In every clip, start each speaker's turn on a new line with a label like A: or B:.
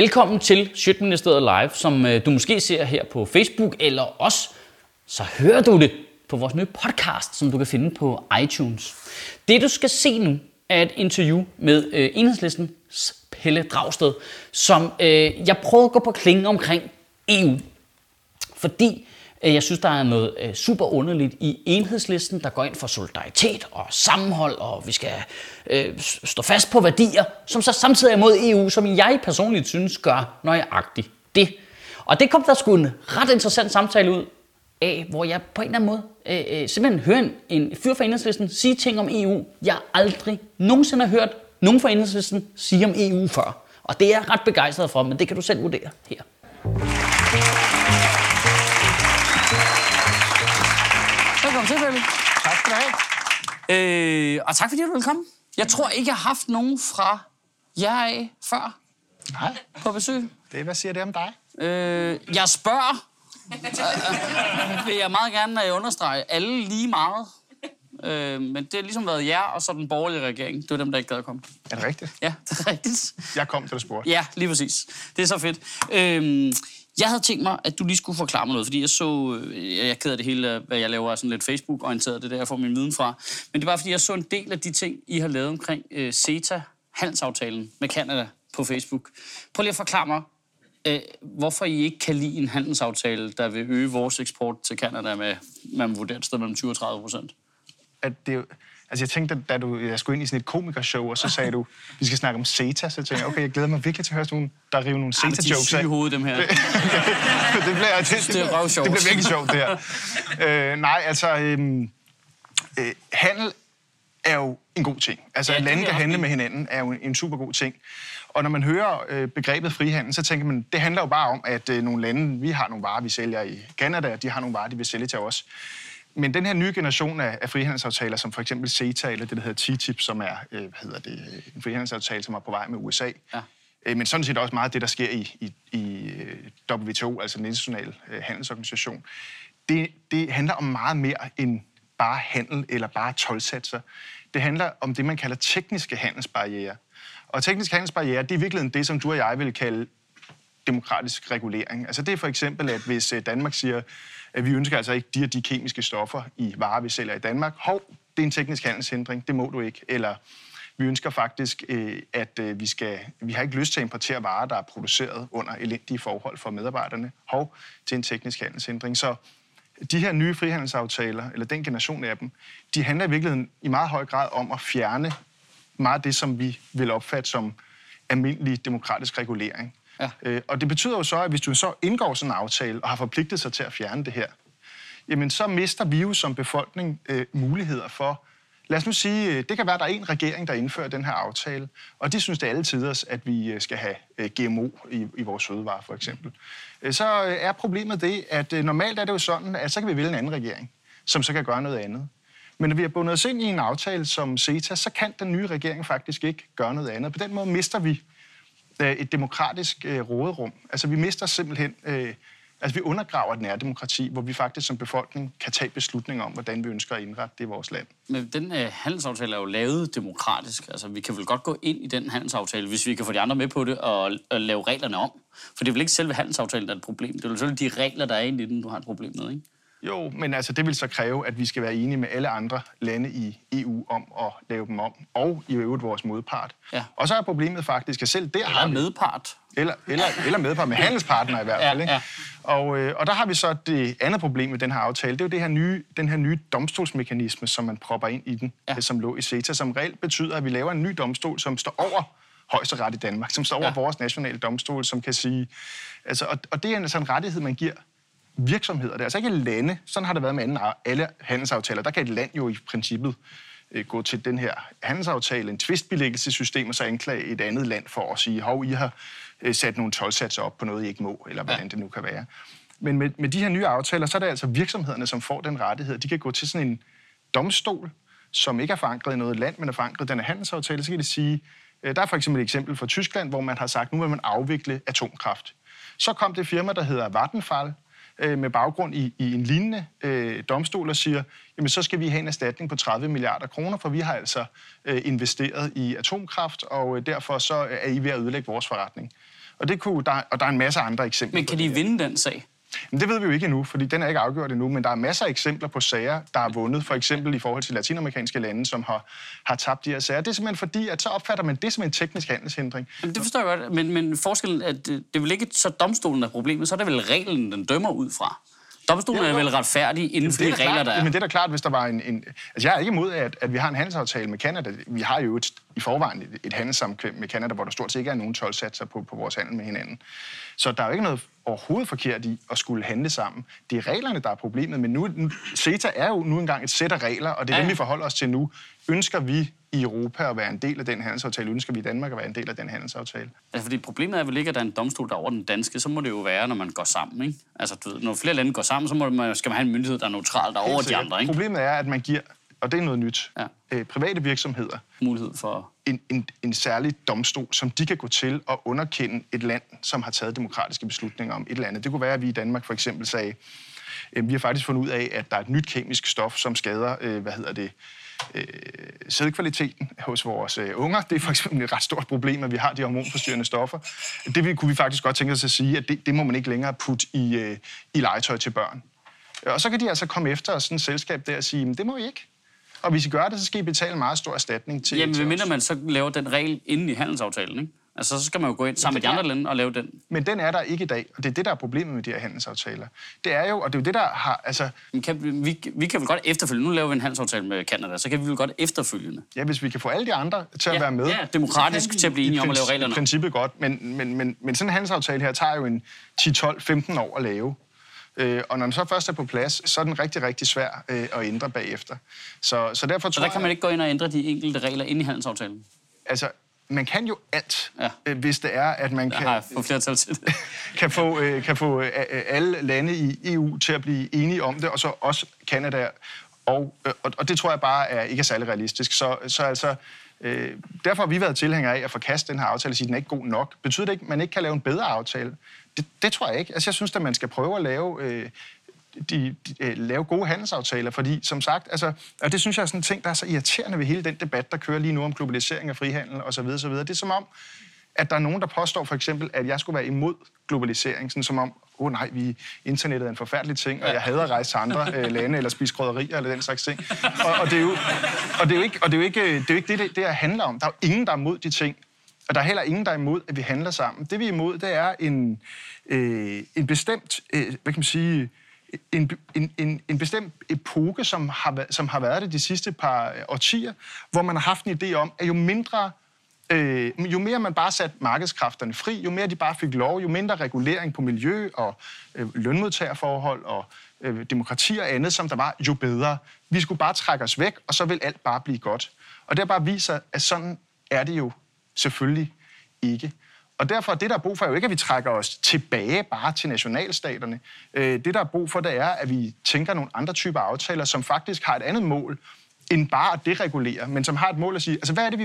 A: Velkommen til Sjøtministeriet Live, som øh, du måske ser her på Facebook, eller også så hører du det på vores nye podcast, som du kan finde på iTunes. Det du skal se nu er et interview med øh, enhedslisten Pelle Dragsted, som øh, jeg prøvede at gå på klingen omkring EU. Fordi øh, Øh, jeg synes, der er noget øh, super underligt i enhedslisten, der går ind for solidaritet og sammenhold, og vi skal øh, stå fast på værdier, som så samtidig er mod EU, som jeg personligt synes gør nøjagtigt det. Og det kom der sgu en ret interessant samtale ud af, hvor jeg på en eller anden måde øh, øh, simpelthen hører en, en fyr fra enhedslisten sige ting om EU, jeg aldrig nogensinde har hørt nogen fra enhedslisten sige om EU før. Og det er jeg ret begejstret for, men det kan du selv vurdere her. Øh, og tak fordi du vil komme. Jeg tror ikke, jeg har haft nogen fra jer af før
B: Nej,
A: på besøg.
B: det, hvad siger det om dig?
A: Øh, jeg spørger, øh, vil jeg meget gerne øh, understrege, alle lige meget. Øh, men det har ligesom været jer og så den borgerlige regering. Det var dem, der ikke gad at komme.
B: Er det rigtigt?
A: Ja, det er rigtigt.
B: Jeg kom til at spurgte.
A: Ja, lige præcis. Det er så fedt. Øhm, jeg havde tænkt mig, at du lige skulle forklare mig noget, fordi jeg så, øh, jeg keder det hele, hvad jeg laver, er sådan lidt Facebook-orienteret, det der, jeg får min viden fra. Men det var, fordi jeg så en del af de ting, I har lavet omkring øh, CETA, handelsaftalen med Canada på Facebook. Prøv lige at forklare mig, øh, hvorfor I ikke kan lide en handelsaftale, der vil øge vores eksport til Canada med, man vurderer et sted mellem 20 og 30 procent.
B: At det, altså jeg tænkte, da du, jeg skulle ind i sådan et komikershow, og så sagde du, vi skal snakke om CETA, så tænkte jeg, okay, jeg glæder mig virkelig til at høre sådan nogle, der river nogle
A: De
B: CETA-jokes
A: syge i
B: af.
A: hovedet, dem her.
B: det, bliver, det,
A: det røvsjovt.
B: Det bliver virkelig sjovt, det her. Øh, nej, altså, øhm, øh, handel er jo en god ting. Altså,
A: Ja,
B: at
A: det
B: lande kan handle med hinanden er jo en super god ting. Og når man hører øh, begrebet frihandel, så tænker man, det handler jo bare om, at øh, nogle lande, vi har nogle varer, vi sælger i Canada, og de har nogle varer, de vil sælge til os. Men den her nye generation af, af frihandelsaftaler, som for eksempel CETA, eller det, der hedder TTIP, som er øh, hvad hedder det, en frihandelsaftale, som er på vej med USA,
A: Ja.
B: øh, men sådan set også meget af det, der sker i, i, i øh, WTO, altså den internationale øh, handelsorganisation, det, det handler om meget mere end bare handel eller bare tolvsatser. Det handler om det, man kalder tekniske handelsbarriere. Og tekniske handelsbarriere, det er i virkeligheden det, som du og jeg vil kalde demokratisk regulering. Altså det er for eksempel, at hvis øh, Danmark siger, at vi ønsker altså ikke de og de kemiske stoffer i varer, vi sælger i Danmark. Hov, det er en teknisk handelshindring, det må du ikke. Eller vi ønsker faktisk, øh, at øh, vi, skal, vi har ikke lyst til at importere varer, der er produceret under elendige forhold for medarbejderne. Hov, det er en teknisk handelshindring. Så de her nye frihandelsaftaler, eller den generation af dem, de handler i virkeligheden i meget høj grad om at fjerne meget af det, som vi vil opfatte som almindelig demokratisk regulering.
A: Ja.
B: Øh, og det betyder jo så, at hvis du så indgår sådan en aftale og har forpligtet sig til at fjerne det her, jamen så mister vi jo som befolkning øh, muligheder for... Lad os nu sige, øh, det kan være, at der er en regering, der indfører den her aftale, og de synes det er alle tiders, at vi øh, skal have øh, GMO i, i vores fødevarer, for eksempel. Så er problemet det, at normalt er det jo sådan, at så kan vi vælge en anden regering, som så kan gøre noget andet. Men når vi har bundet os ind i en aftale som CETA, så kan den nye regering faktisk ikke gøre noget andet. På den måde mister vi Øh, et demokratisk øh, råderum. Altså vi mister simpelthen, øh, altså vi undergraver et nærdemokrati, hvor vi faktisk som befolkning kan tage beslutninger om, hvordan vi ønsker at indrette det i vores land.
A: Men den øh, handelsaftale er jo lavet demokratisk. Altså, vi kan vel godt gå ind i den handelsaftale, hvis vi kan få de andre med på det og, og lave reglerne om. For det er vel ikke selve handelsaftalen, der er et problem. Det er jo selvfølgelig de regler, der er inde i den, du har et problem med, ikke?
B: Jo, men altså det vil så kræve, at vi skal være enige med alle andre lande i EU om at lave dem om, og i øvrigt vores modpart.
A: Ja.
B: Og så er problemet faktisk, at selv der
A: Der
B: har vi...
A: medpart.
B: Eller, eller, eller medpart med handelspartnere i hvert
A: Ja,
B: fald. Ikke?
A: ja.
B: Og, øh, og der har vi så det andet problem med den her aftale. Det er jo det her nye, den her nye domstolsmekanisme, som man propper ind i den,
A: Ja.
B: ja. som lå i CETA, som reelt betyder, at vi laver en ny domstol, som står over højesteret i Danmark, som står over
A: Ja.
B: ja. vores nationale domstol, som kan sige... Altså, og, og det er altså en rettighed, man giver virksomheder. Det er altså ikke lande. Sådan har det været med anden, alle handelsaftaler. Der kan et land jo i princippet øh, gå til den her handelsaftale, en tvistbilæggelsessystem, og så anklage et andet land for at sige, hov, I har øh, sat nogle tolvsatser op på noget, I ikke må, eller hvordan
A: Ja.
B: det nu kan være. Men med, med de her nye aftaler, så er det altså virksomhederne, som får den rettighed. De kan gå til sådan en domstol, som ikke er forankret i noget land, men er forankret i den her handelsaftale. Så kan de sige, øh, der er for eksempel et eksempel fra Tyskland, hvor man har sagt, nu vil man afvikle atomkraft. Så kom det firma, der hedder Vattenfall, øh, med baggrund i, i en lignende øh, domstol og siger, jamen så skal vi have en erstatning på 30 milliarder kroner, for vi har altså øh, investeret i atomkraft, og øh, derfor så er I ved at ødelægge vores forretning. Og, det kunne, der, og der er en masse andre eksempler.
A: Men kan de vinde den sag?
B: Men det ved vi jo ikke endnu, fordi den er ikke afgjort endnu, men der er masser af eksempler på sager, der er vundet, for eksempel i forhold til latinamerikanske lande, som har, har tabt de her sager. Det er simpelthen fordi, at så opfatter man det som en teknisk handelshindring.
A: Jamen, det forstår jeg godt, men, men forskellen er, at det, det er vel ikke så domstolen er problemet, så er det vel reglen, den dømmer ud fra. Domstolen er vel retfærdig inden for de regler,
B: klart,
A: der er.
B: Men det er da klart, hvis der var en... en altså, jeg er ikke imod, at, at vi har en handelsaftale med Kanada. Vi har jo et, i forvejen et, et handelssamkvem med Kanada, hvor der stort set ikke er nogen tolvsatser på, på vores handel med hinanden. Så der er jo ikke noget overhovedet forkert i at skulle handle sammen. Det er reglerne, der er problemet, men nu, CETA er jo nu engang et sæt af regler, og det er
A: Ja,
B: dem, vi forholder os til nu. Ønsker vi i Europa at være en del af den handelsaftale? Ønsker vi i Danmark at være en del af den handelsaftale?
A: Altså, fordi problemet er vel ikke, at der er en domstol, der er over den danske. Så må det jo være, når man går sammen, ikke? Altså, du ved, når flere lande går sammen, så må man, skal man have en myndighed, der er neutral, der er over de andre, ikke?
B: Problemet er, at man giver, og det er noget nyt,
A: Ja.
B: øh, private virksomheder
A: Mulighed for...
B: en, en, en særlig domstol, som de kan gå til og underkende et land, som har taget demokratiske beslutninger om et eller andet. Det kunne være, at vi i Danmark for eksempel sagde, øh, vi har faktisk fundet ud af, at der er et nyt kemisk stof, som skader, øh, hvad hedder det, øh, sædkvaliteten hos vores øh, unger. Det er for eksempel et ret stort problem, at vi har de hormonforstyrrende stoffer. Det vil- kunne vi faktisk godt tænke os at sige, at det, det må man ikke længere putte i, øh, i legetøj til børn. Og så kan de altså komme efter os, sådan et selskab der, og sige, "Men det må I ikke. Og hvis I gør det, så skal I betale en meget stor erstatning til,
A: Jamen,
B: til
A: medmindre
B: os.
A: man så laver den regel inden i handelsaftalen, ikke? Altså, så skal man jo gå ind sammen med de andre lande og lave den.
B: Men den er der ikke i dag, og det er det, der er problemet med de her handelsaftaler. Det er jo, og det er jo det, der har... Altså,
A: Men kan, vi, vi kan vel godt efterfølgende, nu laver vi en handelsaftale med Canada, så kan vi vel godt efterfølgende.
B: ja, hvis vi kan få alle de andre til at
A: Ja,
B: være med...
A: ja, demokratisk til at blive
B: i
A: enige om at lave reglerne.
B: I princippet godt, men, men, men, men sådan en handelsaftale her tager jo en 10, 12, 15 år at lave. Øh, og når den så først er på plads, så er den rigtig, rigtig svær øh, at ændre bagefter. Så, så derfor
A: Så
B: tror
A: der kan man ikke gå ind og ændre de enkelte regler ind i handelsaftalen.
B: altså, man kan jo alt,
A: Ja.
B: øh, hvis det er, at man kan...
A: har flertal til det.
B: kan få, øh, kan få øh, alle lande i EU til at blive enige om det, og så også Kanada. Og, øh, og, og det tror jeg bare er, ikke er særlig realistisk. Så, så altså, øh, derfor har vi været tilhængere af at forkaste den her aftale og sige, at den er ikke god nok. Betyder det ikke, at man ikke kan lave en bedre aftale? Det, det tror jeg ikke. Altså, jeg synes, at man skal prøve at lave... Øh, de, de, øh, lave gode handelsaftaler, fordi som sagt, altså, og det synes jeg er sådan en ting, der er så irriterende ved hele den debat, der kører lige nu om globalisering og frihandel osv. osv. Det er som om, at der er nogen, der påstår for eksempel, at jeg skulle være imod globalisering, sådan som om, åh oh, nej, vi, internettet er en forfærdelig ting, og jeg hader at rejse til andre øh, lande, eller spise krydderier, eller den slags ting. Og, og, det er jo, og det er jo ikke, og det, er jo ikke, øh, det, er jo ikke det, det, det handler om. Der er jo ingen, der er imod de ting. Og der er heller ingen, der er imod, at vi handler sammen. Det vi er imod, det er en, øh, en bestemt, øh, hvad kan man sige, en, en, en, en bestemt epoke, som har, som har været det de sidste par øh, årtier, hvor man har haft en idé om, at jo mindre Øh, jo mere man bare satte markedskræfterne fri, jo mere de bare fik lov, jo mindre regulering på miljø og øh, lønmodtagerforhold og øh, demokrati og andet, som der var, jo bedre. Vi skulle bare trække os væk, og så vil alt bare blive godt. Og det bare viser, at sådan er det jo selvfølgelig ikke. Og derfor, det der er brug for, er jo ikke, at vi trækker os tilbage bare til nationalstaterne. Øh, det, der er brug for, det er, at vi tænker nogle andre typer aftaler, som faktisk har et andet mål, end bare at deregulere, men som har et mål at sige, altså hvad er det, vi...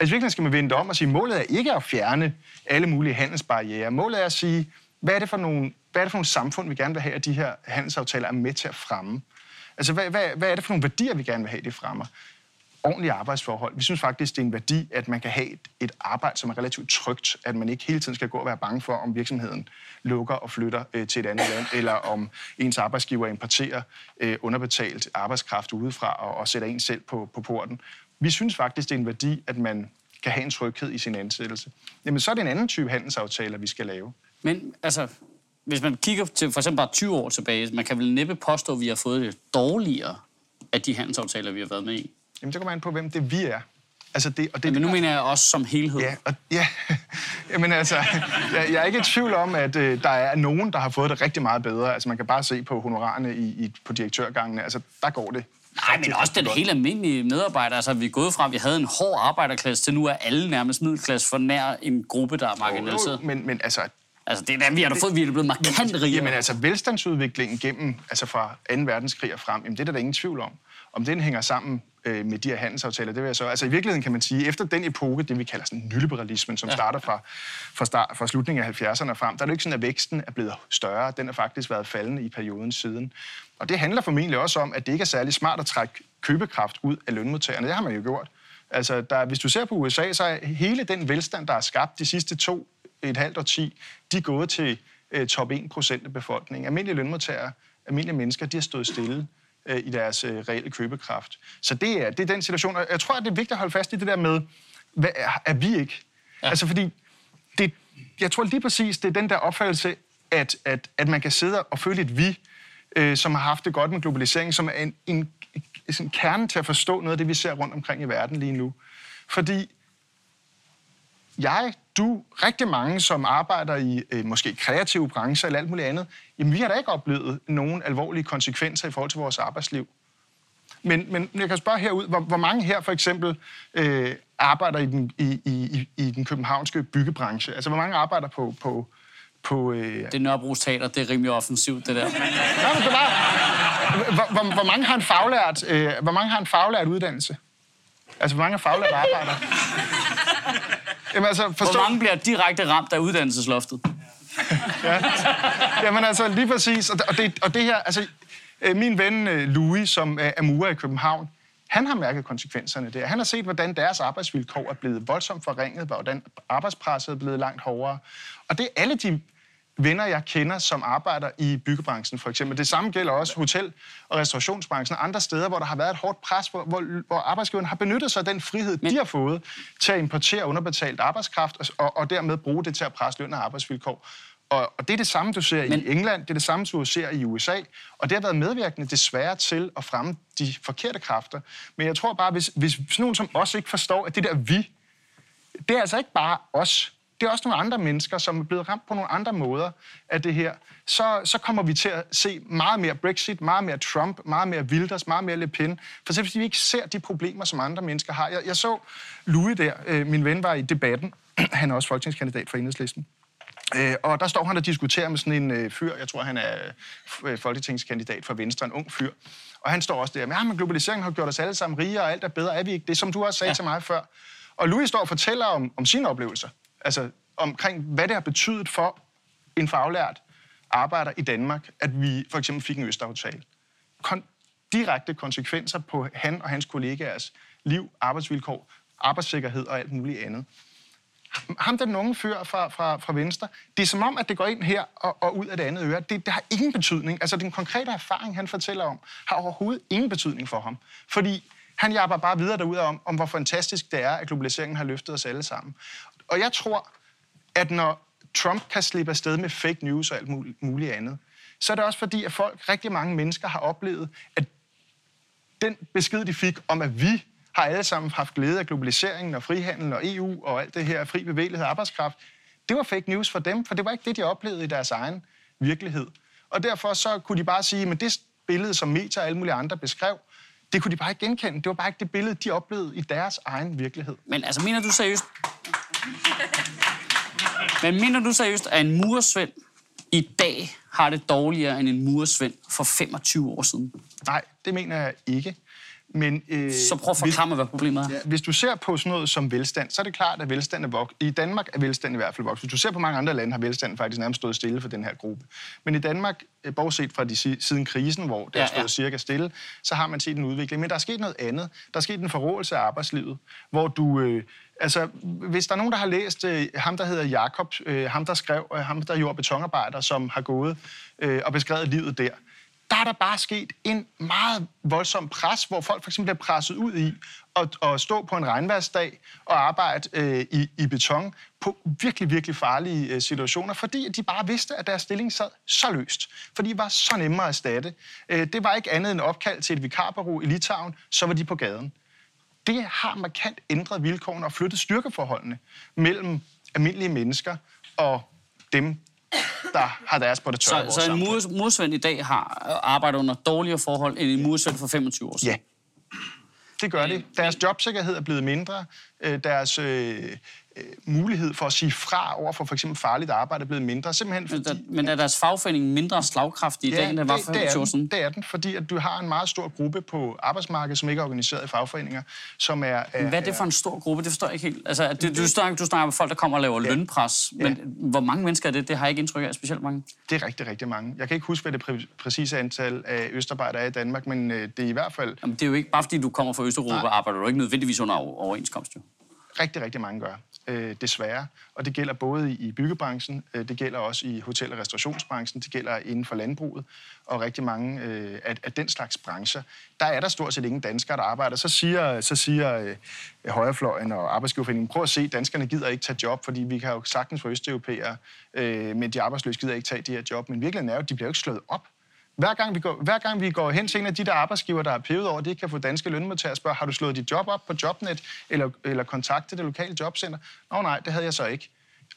B: Altså virkelig skal man vende om og sige, målet er ikke at fjerne alle mulige handelsbarriere. Målet er at sige, hvad er det for nogle, hvad er det for nogle samfund, vi gerne vil have, at de her handelsaftaler er med til at fremme? Altså, hvad, hvad, hvad er det for nogle værdier, vi gerne vil have, det fremmer? Ordentlige arbejdsforhold. Vi synes faktisk, det er en værdi, at man kan have et, et arbejde, som er relativt trygt, at man ikke hele tiden skal gå og være bange for, om virksomheden lukker og flytter øh, til et andet land, eller om ens arbejdsgiver importerer øh, underbetalt arbejdskraft udefra og, og sætter en selv på, på porten. Vi synes faktisk, det er en værdi, at man kan have en tryghed i sin ansættelse. Jamen, så er det en anden type handelsaftaler, vi skal lave.
A: Men altså, hvis man kigger til for eksempel bare 20 år tilbage, man kan vel næppe påstå, at vi har fået det dårligere af de handelsaftaler, vi har været med i.
B: Jamen, så kommer ind på, hvem det vi er. Altså det, og det,
A: Men nu mener jeg også som helhed.
B: Ja, og, ja. Jamen altså, jeg, jeg er ikke i tvivl om, at øh, der er nogen, der har fået det rigtig meget bedre. Altså man kan bare se på honorarerne i, i, på direktørgangene. Altså der går det.
A: Nej, men også den helt almindelige medarbejder. Altså, vi er gået fra, at vi havde en hård arbejderklasse, til nu er alle nærmest middelklasse for nær en gruppe, der er marginaliseret.
B: Men, men altså,
A: Altså, det er der, vi har da fået, vi er blevet markant rigere.
B: jamen, altså velstandsudviklingen gennem, altså fra 2. verdenskrig og frem, jamen, det er der da ingen tvivl om. Om den hænger sammen øh, med de her handelsaftaler, det vil jeg så... Altså i virkeligheden kan man sige, efter den epoke, det vi kalder sådan nyliberalismen, som ja. starter fra, fra, start, fra slutningen af 70'erne og frem, der er det ikke sådan, at væksten er blevet større. Den har faktisk været faldende i perioden siden. Og det handler formentlig også om, at det ikke er særlig smart at trække købekraft ud af lønmodtagerne. Det har man jo gjort. Altså, der, hvis du ser på USA, så er hele den velstand, der er skabt de sidste to et halvt årti, de er gået til øh, top 1 procent af befolkningen. Almindelige lønmodtagere, almindelige mennesker, de har stået stille øh, i deres øh, reelle købekraft. Så det er, det er den situation. Og jeg tror, at det er vigtigt at holde fast i det der med, hvad er, er vi ikke? Ja. Altså fordi, det, jeg tror lige præcis, det er den der opfattelse, at, at, at man kan sidde og føle et vi, øh, som har haft det godt med globalisering, som er en, en, en kerne til at forstå noget af det, vi ser rundt omkring i verden lige nu. Fordi jeg, du, rigtig mange, som arbejder i øh, måske kreative brancher eller alt muligt andet, jamen vi har da ikke oplevet nogen alvorlige konsekvenser i forhold til vores arbejdsliv. Men, men jeg kan spørge herud, hvor, hvor mange her for eksempel øh, arbejder i den, i, i, i den københavnske byggebranche? Altså hvor mange arbejder på... på på
A: øh... Det Nørrebros Teater, det er rimelig offensivt, det der.
B: Nej, men det var, hvor, hvor, hvor, mange har en faglært, øh, hvor mange har en faglært uddannelse? Altså, hvor mange er faglært arbejder?
A: Jamen, altså, forstå... Hvor mange bliver direkte ramt af uddannelsesloftet?
B: ja. Jamen altså, lige præcis. Og det, og det her, altså, øh, min ven øh, Louis, som er murer i København, han har mærket konsekvenserne der. Han har set, hvordan deres arbejdsvilkår er blevet voldsomt forringet, hvordan arbejdspresset er blevet langt hårdere. Og det er alle de venner, jeg kender, som arbejder i byggebranchen for eksempel. Det samme gælder også hotel- og restaurationsbranchen og andre steder, hvor der har været et hårdt pres, hvor, hvor, hvor arbejdsgiverne har benyttet sig af den frihed, Men... de har fået til at importere underbetalt arbejdskraft og, og dermed bruge det til at presse løn og arbejdsvilkår. Og, og det er det samme, du ser Men... i England, det er det samme, du ser i USA, og det har været medvirkende desværre til at fremme de forkerte kræfter. Men jeg tror bare, hvis, hvis sådan nogen som os ikke forstår, at det der vi, det er altså ikke bare os det er også nogle andre mennesker, som er blevet ramt på nogle andre måder af det her, så, så kommer vi til at se meget mere Brexit, meget mere Trump, meget mere Wilders, meget mere Le Pen. For selv fordi vi ikke ser de problemer, som andre mennesker har. Jeg, jeg så Louis der, øh, min ven var i debatten, han er også folketingskandidat for Enhedslisten. Øh, og der står han og diskuterer med sådan en øh, fyr, jeg tror, han er øh, folketingskandidat for Venstre, en ung fyr. Og han står også der med, ja, men globaliseringen har gjort os alle sammen rigere, og alt er bedre, er vi ikke det, som du også sagde ja. til mig før. Og Louis står og fortæller om, om sine oplevelser altså omkring, hvad det har betydet for en faglært arbejder i Danmark, at vi for eksempel fik en østaftale. Kon- direkte konsekvenser på han og hans kollegaers liv, arbejdsvilkår, arbejdssikkerhed og alt muligt andet. Ham den unge fyr fra, fra, fra Venstre, det er som om, at det går ind her og, og ud af det andet øre. Det, det har ingen betydning. Altså den konkrete erfaring, han fortæller om, har overhovedet ingen betydning for ham. Fordi han jabber bare videre derude om, om, hvor fantastisk det er, at globaliseringen har løftet os alle sammen. Og jeg tror, at når Trump kan slippe afsted med fake news og alt muligt andet, så er det også fordi, at folk, rigtig mange mennesker, har oplevet, at den besked, de fik om, at vi har alle sammen haft glæde af globaliseringen og frihandel og EU og alt det her fri bevægelighed og arbejdskraft, det var fake news for dem, for det var ikke det, de oplevede i deres egen virkelighed. Og derfor så kunne de bare sige, at det billede, som medier og alle mulige andre beskrev, det kunne de bare ikke genkende. Det var bare ikke det billede, de oplevede i deres egen virkelighed.
A: Men altså, mener du seriøst... Men mener du seriøst, at en muresvend i dag har det dårligere end en muresvend for 25 år siden?
B: Nej, det mener jeg ikke. Men,
A: øh, så prøv at forklare mig, hvad problemet er. Ja,
B: hvis du ser på sådan noget som velstand, så er det klart, at velstand er vokset. I Danmark er velstand i hvert fald vokset. Hvis du ser på mange andre lande, har velstand faktisk nærmest stået stille for den her gruppe. Men i Danmark, øh, bortset fra de, siden krisen, hvor det ja, stået ja. cirka stille, så har man set en udvikling. Men der er sket noget andet. Der er sket en forrådelse af arbejdslivet, hvor du... Øh, Altså, hvis der er nogen, der har læst øh, ham, der hedder Jakob, øh, ham, der skrev, øh, ham, der er jord- betonarbejder, som har gået øh, og beskrevet livet der, der er der bare sket en meget voldsom pres, hvor folk for eksempel bliver presset ud i at, at stå på en regnværsdag og arbejde øh, i, i beton på virkelig, virkelig farlige øh, situationer, fordi de bare vidste, at deres stilling sad så løst. fordi de var så nemmere at erstatte. Øh, det var ikke andet end opkald til et vikarbureau i Litauen, så var de på gaden. Det har markant ændret vilkårene og flyttet styrkeforholdene mellem almindelige mennesker og dem, der har deres på det tørre
A: Så, så en murs, mursvend i dag har arbejdet under dårligere forhold end en mursvend for 25 år siden?
B: Ja, det gør det. Deres jobsikkerhed er blevet mindre. Øh, deres øh, øh, mulighed for at sige fra over for for eksempel farligt arbejde er blevet mindre. Simpelthen
A: fordi, men, der, men er deres fagforening mindre slagkraftig i ja, dag, end det var for det,
B: det, er den, det er den, fordi at du har en meget stor gruppe på arbejdsmarkedet, som ikke er organiseret i fagforeninger, som er... er
A: Hvad er det for en stor gruppe? Det forstår jeg ikke helt. Altså, det, du, snakker, du snakker om folk, der kommer og laver ja. lønpres, men ja. hvor mange mennesker er det? Det har jeg ikke indtryk af, specielt mange.
B: Det er rigtig, rigtig mange. Jeg kan ikke huske, hvad det præ- præcise antal af østarbejdere er i Danmark, men øh, det er i hvert fald...
A: Jamen, det er jo ikke bare, fordi du kommer fra Østeuropa, arbejder du ikke nødvendigvis under overenskomst, jo
B: rigtig, rigtig mange gør, øh, desværre. Og det gælder både i byggebranchen, øh, det gælder også i hotel- og restaurationsbranchen, det gælder inden for landbruget og rigtig mange øh, af, af den slags brancher. Der er der stort set ingen danskere, der arbejder. Så siger, så siger øh, højrefløjen og arbejdsgiverforeningen, prøv at se, danskerne gider ikke tage job, fordi vi kan jo sagtens få østeuropæere, øh, men de arbejdsløse gider ikke tage de her job. Men virkeligheden er jo, at de bliver jo ikke slået op. Hver gang, vi går, hver gang vi går hen til en af de der arbejdsgiver, der er pevet over, det kan få danske lønmodtagere at spørge, har du slået dit job op på Jobnet, eller, eller kontaktet det lokale jobcenter? Nå nej, det havde jeg så ikke.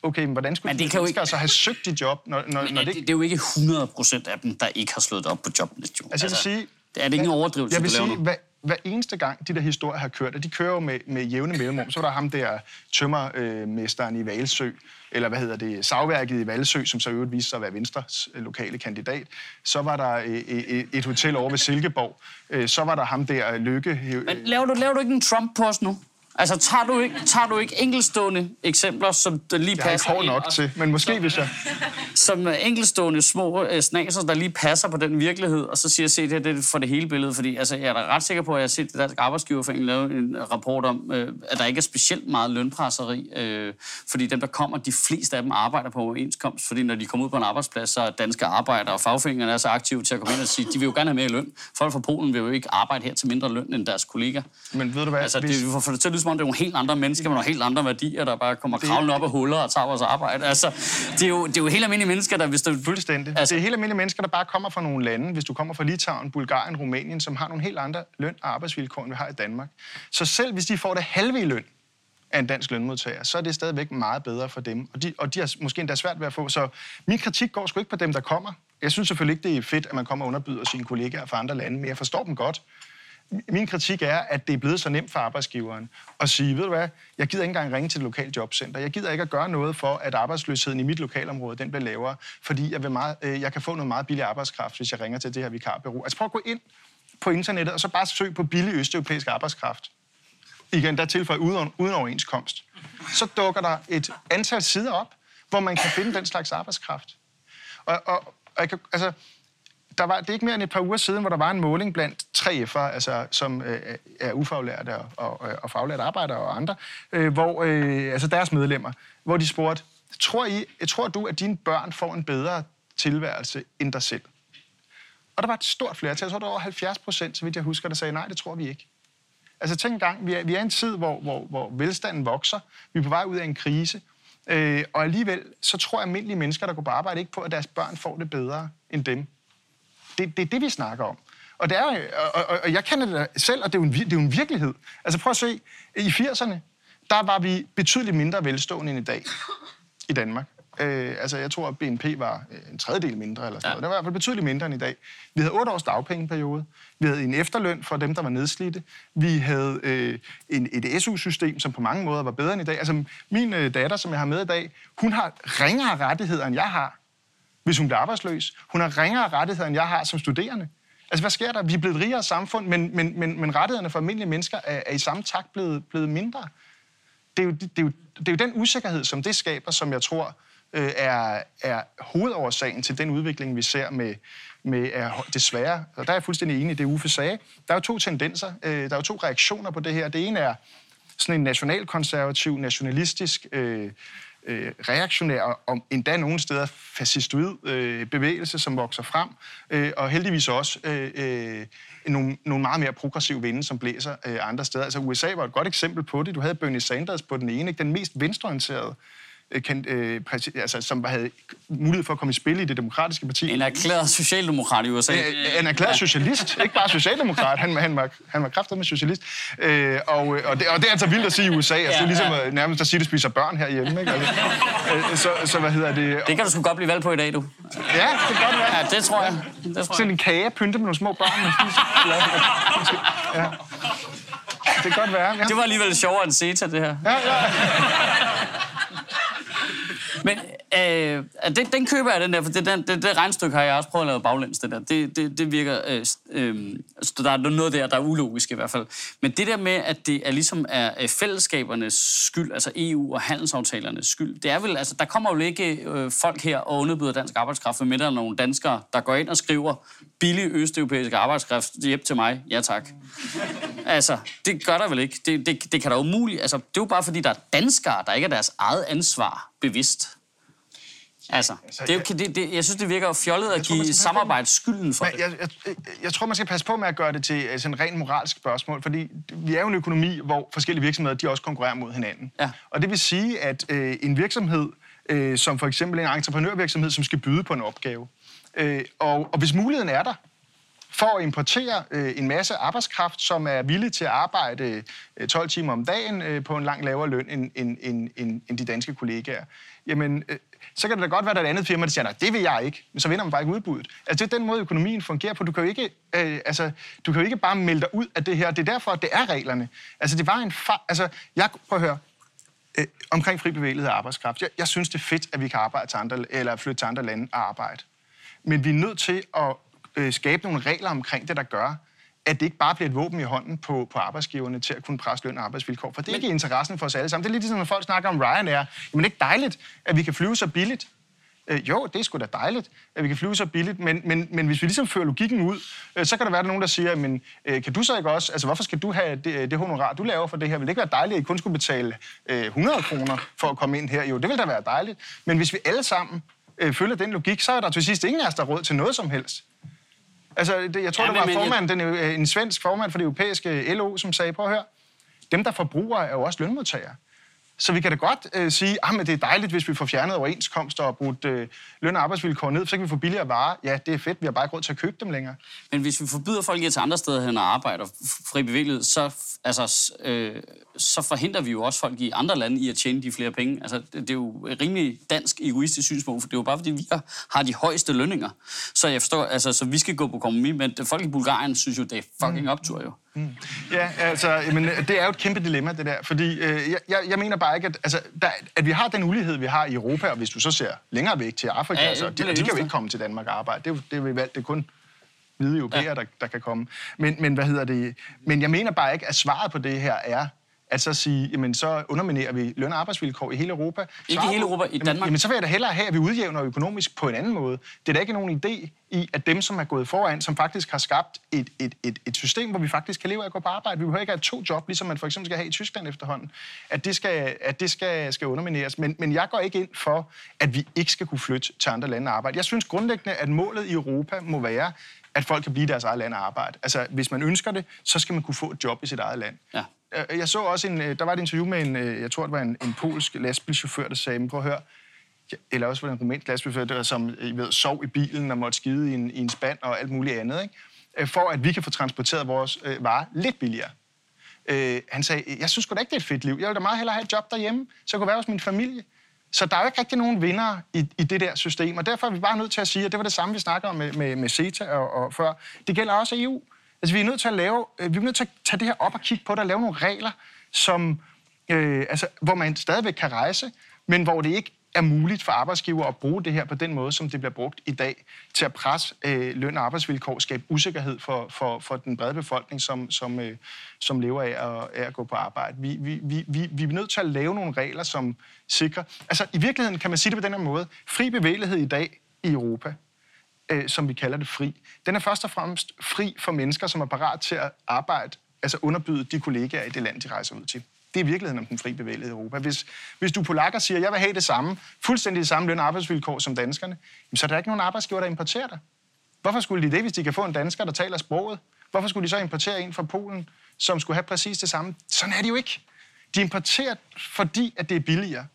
B: Okay, men hvordan skulle
A: Men
B: de
A: det
B: mennesker
A: ikke-
B: så have søgt dit job, når, når,
A: Men
B: når
A: det,
B: det
A: det, det er jo ikke 100% af dem, der ikke har slået det op på Jobnet. Jo.
B: Altså, jeg vil sige...
A: det er det ikke en overdrivelse,
B: Jeg vil sige,
A: nu?
B: Hver, eneste gang, de der historier har kørt, og de kører jo med, med jævne mellemrum, så var der ham der tømmermesteren øh, i Valsø, eller hvad hedder det, savværket i Valsø, som så øvrigt viste sig at være Venstres øh, lokale kandidat. Så var der øh, øh, øh, et hotel over ved Silkeborg. Øh, Så var der ham der Lykke... øh,
A: Men laver du, laver du ikke en Trump-post nu? Altså, tager du ikke, tager du ikke enkeltstående eksempler, som der lige
B: Jeg har ikke
A: passer
B: hår nok til, men måske hvis jeg...
A: som øh, enkeltstående små øh, snaser, der lige passer på den virkelighed, og så siger jeg, se det her det er for det hele billede, fordi altså, jeg er da ret sikker på, at jeg har set det danske arbejdsgiverforening lave en rapport om, øh, at der ikke er specielt meget lønpresseri, øh, fordi dem, der kommer, de fleste af dem arbejder på overenskomst, fordi når de kommer ud på en arbejdsplads, så er danske arbejdere og fagforeningerne er så aktive til at komme ind og sige, de vil jo gerne have mere i løn. Folk fra Polen vil jo ikke arbejde her til mindre løn end deres kolleger.
B: Men ved du hvad,
A: Altså,
B: hvis-
A: det det til at lyde som om, det er nogle helt andre mennesker med nogle helt andre værdier, der bare kommer kravlende op af huller og tager vores arbejde. Altså, det er jo, det er jo helt almindelige mennesker, der hvis der...
B: Fuldstændig.
A: Altså,
B: det er helt almindelige mennesker, der bare kommer fra nogle lande, hvis du kommer fra Litauen, Bulgarien, Rumænien, som har nogle helt andre løn- og arbejdsvilkår, end vi har i Danmark. Så selv hvis de får det halve i løn af en dansk lønmodtager, så er det stadigvæk meget bedre for dem. Og de, og de har måske endda svært ved at få. Så min kritik går sgu ikke på dem, der kommer. Jeg synes selvfølgelig ikke, det er fedt, at man kommer og underbyder sine kollegaer fra andre lande, men jeg forstår dem godt. Min kritik er, at det er blevet så nemt for arbejdsgiveren at sige, ved du hvad, jeg gider ikke engang ringe til det lokale jobcenter. Jeg gider ikke at gøre noget for, at arbejdsløsheden i mit lokalområde den bliver lavere, fordi jeg, vil meget, øh, jeg kan få noget meget billig arbejdskraft, hvis jeg ringer til det her vikarbureau. Altså prøv at gå ind på internettet, og så bare søg på billig østeuropæisk arbejdskraft. Igen, der tilføjer uden, uden overenskomst. Så dukker der et antal sider op, hvor man kan finde den slags arbejdskraft. Og, og, og jeg kan, altså, der var, det er ikke mere end et par uger siden, hvor der var en måling blandt 3F'ere, altså, som øh, er ufaglærte og, og, øh, og faglærte arbejdere og andre, øh, hvor, øh, altså deres medlemmer, hvor de spurgte, tror, I, tror du, at dine børn får en bedre tilværelse end dig selv? Og der var et stort flertal, jeg tror, der var over 70 procent, så vidt jeg husker, der sagde, nej, det tror vi ikke. Altså tænk engang, vi er, vi er i en tid, hvor, hvor, hvor velstanden vokser, vi er på vej ud af en krise, øh, og alligevel så tror almindelige mennesker, der går på arbejde, ikke på, at deres børn får det bedre end dem. Det, det er det, vi snakker om. Og, det er, og, og, og jeg kender det selv, og det er, jo en, det er jo en virkelighed. Altså prøv at se, i 80'erne, der var vi betydeligt mindre velstående end i dag i Danmark. Øh, altså, jeg tror, at BNP var øh, en tredjedel mindre, eller sådan
A: Ja.
B: noget. Det var i hvert fald betydeligt mindre end i dag. Vi havde otte års dagpengeperiode. Vi havde en efterløn for dem, der var nedslidte. Vi havde øh, en, et SU-system, som på mange måder var bedre end i dag. Altså, min øh, datter, som jeg har med i dag, hun har ringere rettigheder, end jeg har, hvis hun bliver arbejdsløs. Hun har ringere rettigheder, end jeg har som studerende. Altså, hvad sker der? Vi er blevet et rigere samfund, men, men, men, men rettighederne for almindelige mennesker er, er i samme takt blevet, blevet mindre det er, jo, det, er jo, det er jo den usikkerhed, som det skaber, som jeg tror øh, er, er hovedårsagen til den udvikling, vi ser med, med er, desværre, og der er jeg fuldstændig enig i det, Uffe sagde, der er jo to tendenser, øh, der er jo to reaktioner på det her. Det ene er sådan en nationalkonservativ, nationalistisk, øh, øh, reaktionær og endda nogle steder fascistoid øh, bevægelse, som vokser frem, øh, og heldigvis også øh, øh, nogle, nogle meget mere progressive vinde, som blæser øh, andre steder. Altså USA var et godt eksempel på det. Du havde Bernie Sanders på den ene, ikke? den mest venstreorienterede, øh, kan, øh, præsi- altså, som havde mulighed for at komme i spil i det demokratiske parti.
A: En erklæret socialdemokrat i USA.
B: Øh, En erklæret socialist, ikke bare socialdemokrat. Han, han var, han var kraftet med socialist. Øh, og, og, det, og det er altså vildt at sige i USA. Altså, det er ligesom at, nærmest at sige, at du spiser børn herhjemme. Ikke? Altså, øh, så, så hvad hedder det?
A: Det kan du sgu godt blive valgt på i dag, du.
B: Ja, det kan godt være.
A: Ja, det tror jeg. Det tror jeg.
B: Sådan en kage pyntet med nogle små børn. Man spiser. Ja. Det kan godt være. Ja.
A: Det var alligevel sjovere end CETA, det her.
B: Ja, ja.
A: Men Øh, den, den køber jeg, den der, for det, den, det, det regnstykke har jeg også prøvet at lave baglæns, det der. Det, det, det virker... Øh, øh, der er noget der, der er ulogisk i hvert fald. Men det der med, at det er ligesom er øh, fællesskabernes skyld, altså EU og handelsaftalernes skyld, det er vel, altså der kommer jo ikke øh, folk her og underbyder dansk arbejdskraft, med der er nogle danskere, der går ind og skriver billig østeuropæisk arbejdskraft hjem til mig. Ja tak. Altså, det gør der vel ikke. Det, det, det kan da umuligt. Altså, det er jo bare fordi, der er danskere, der ikke er deres eget ansvar bevidst. Altså, altså det er jo, det, det, jeg synes, det virker fjollet at give samarbejde skylden for
B: Men,
A: det.
B: Jeg, jeg, jeg tror, man skal passe på med at gøre det til sådan en rent moralsk spørgsmål, fordi vi er jo en økonomi, hvor forskellige virksomheder de også konkurrerer mod hinanden.
A: Ja.
B: Og det vil sige, at øh, en virksomhed, øh, som for eksempel en entreprenørvirksomhed, som skal byde på en opgave, øh, og, og hvis muligheden er der, for at importere øh, en masse arbejdskraft, som er villig til at arbejde øh, 12 timer om dagen øh, på en langt lavere løn end, end, end, end, end de danske kollegaer, jamen, øh, så kan det da godt være, at der er et andet firma, der siger, nej, det vil jeg ikke, men så vinder man bare ikke udbuddet. Altså, det er den måde, økonomien fungerer på. Du kan jo ikke, øh, altså, du kan jo ikke bare melde dig ud af det her. Det er derfor, at det er reglerne. Altså, det var en far... Altså, jeg, prøv at høre, øh, omkring fri bevægelighed af arbejdskraft. Jeg, jeg synes, det er fedt, at vi kan arbejde til andre, eller flytte til andre lande og arbejde. Men vi er nødt til at øh, skabe nogle regler omkring det, der gør, at det ikke bare bliver et våben i hånden på, på arbejdsgiverne til at kunne presse løn og arbejdsvilkår. For det er ikke interessen for os alle sammen. Det er lidt ligesom, når folk snakker om Ryanair. Jamen, det er ikke dejligt, at vi kan flyve så billigt. Øh, jo, det er sgu da dejligt, at vi kan flyve så billigt, men, men, men hvis vi ligesom fører logikken ud, øh, så kan der være der nogen, der siger, men øh, kan du så ikke også, altså hvorfor skal du have det, det honorar, du laver for det her? Vil det ikke være dejligt, at I kun skulle betale øh, 100 kroner for at komme ind her? Jo, det vil da være dejligt. Men hvis vi alle sammen øh, følger den logik, så er der til sidst ingen af os, der råd til noget som helst. Altså, det, jeg tror, ja, det var men, formand, den, øh, en svensk formand for det europæiske LO, som sagde, prøv at høre, dem, der forbruger, er jo også lønmodtagere. Så vi kan da godt øh, sige, at ah, det er dejligt, hvis vi får fjernet overenskomster og brugt øh, løn- og arbejdsvilkår ned, så kan vi få billigere varer. Ja, det er fedt, vi har bare ikke råd til at købe dem længere.
A: Men hvis vi forbyder folk at tage andre steder hen og arbejde og fri bevægelighed, så, altså, øh, så forhindrer vi jo også folk i andre lande i at tjene de flere penge. Altså, det, det er jo et rimelig dansk egoistisk synspunkt, for det er jo bare fordi, vi har de højeste lønninger. Så jeg forstår, altså, så vi skal gå på kompromis, men folk i Bulgarien synes jo, det er fucking optur jo.
B: Mm. Ja, altså, men det er jo et kæmpe dilemma, det der. Fordi øh, jeg, jeg mener bare ikke, at, altså, der, at vi har den ulighed, vi har i Europa, og hvis du så ser længere væk til Afrika, ja, altså, de, de kan jo ikke komme til Danmark og arbejde. Det er, det valgt, det er kun hvide europæere, ja. der, der kan komme. Men, men hvad hedder det? Men jeg mener bare ikke, at svaret på det her er, at så sige, jamen så underminerer vi løn- og arbejdsvilkår i hele Europa.
A: Ikke i hele Europa, i Danmark.
B: Jamen, så vil jeg da hellere have, at vi udjævner økonomisk på en anden måde. Det er da ikke nogen idé i, at dem, som er gået foran, som faktisk har skabt et, et, et, et system, hvor vi faktisk kan leve af at gå på arbejde. Vi behøver ikke have to job, ligesom man for eksempel skal have i Tyskland efterhånden. At det skal, at det skal, skal undermineres. Men, men jeg går ikke ind for, at vi ikke skal kunne flytte til andre lande og arbejde. Jeg synes grundlæggende, at målet i Europa må være, at folk kan blive deres eget land og arbejde. Altså, hvis man ønsker det, så skal man kunne få et job i sit eget land.
A: Ja.
B: Øh, jeg så også en, øh, der var et interview med en, øh, jeg tror det var en, en polsk lastbilchauffør, der sagde, prøv at høre, eller også var det en rumænsk lastbilchauffør, der som I ved, sov i bilen og måtte skide i en, i en spand og alt muligt andet, ikke? for at vi kan få transporteret vores øh, varer lidt billigere. Øh, han sagde, jeg synes sgu da ikke, det er et fedt liv. Jeg vil da meget hellere have et job derhjemme, så jeg kunne være hos min familie. Så der er jo ikke rigtig nogen vinder i, i det der system, og derfor er vi bare nødt til at sige, at det var det samme, vi snakker om med, med, med CETA og, og før. Det gælder også EU. Altså, vi er nødt til at lave, øh, vi er nødt til at tage det her op og kigge på det og lave nogle regler, som, øh, altså, hvor man stadigvæk kan rejse, men hvor det ikke er muligt for arbejdsgiver at bruge det her på den måde, som det bliver brugt i dag, til at presse øh, løn- og arbejdsvilkår, skabe usikkerhed for, for, for den brede befolkning, som, som, øh, som lever af at, af at gå på arbejde. Vi, vi, vi, vi, vi er nødt til at lave nogle regler, som sikrer... Altså, i virkeligheden kan man sige det på den her måde. Fri bevægelighed i dag i Europa, øh, som vi kalder det fri, den er først og fremmest fri for mennesker, som er parat til at arbejde, altså underbyde de kollegaer i det land, de rejser ud til. Det er virkeligheden om den fri bevægelighed i Europa. Hvis, hvis du polakker siger, at jeg vil have det samme, fuldstændig det samme løn- og arbejdsvilkår som danskerne, så er der ikke nogen arbejdsgiver, der importerer dig. Hvorfor skulle de det, hvis de kan få en dansker, der taler sproget? Hvorfor skulle de så importere en fra Polen, som skulle have præcis det samme? Sådan er det jo ikke. De importerer, fordi at det er billigere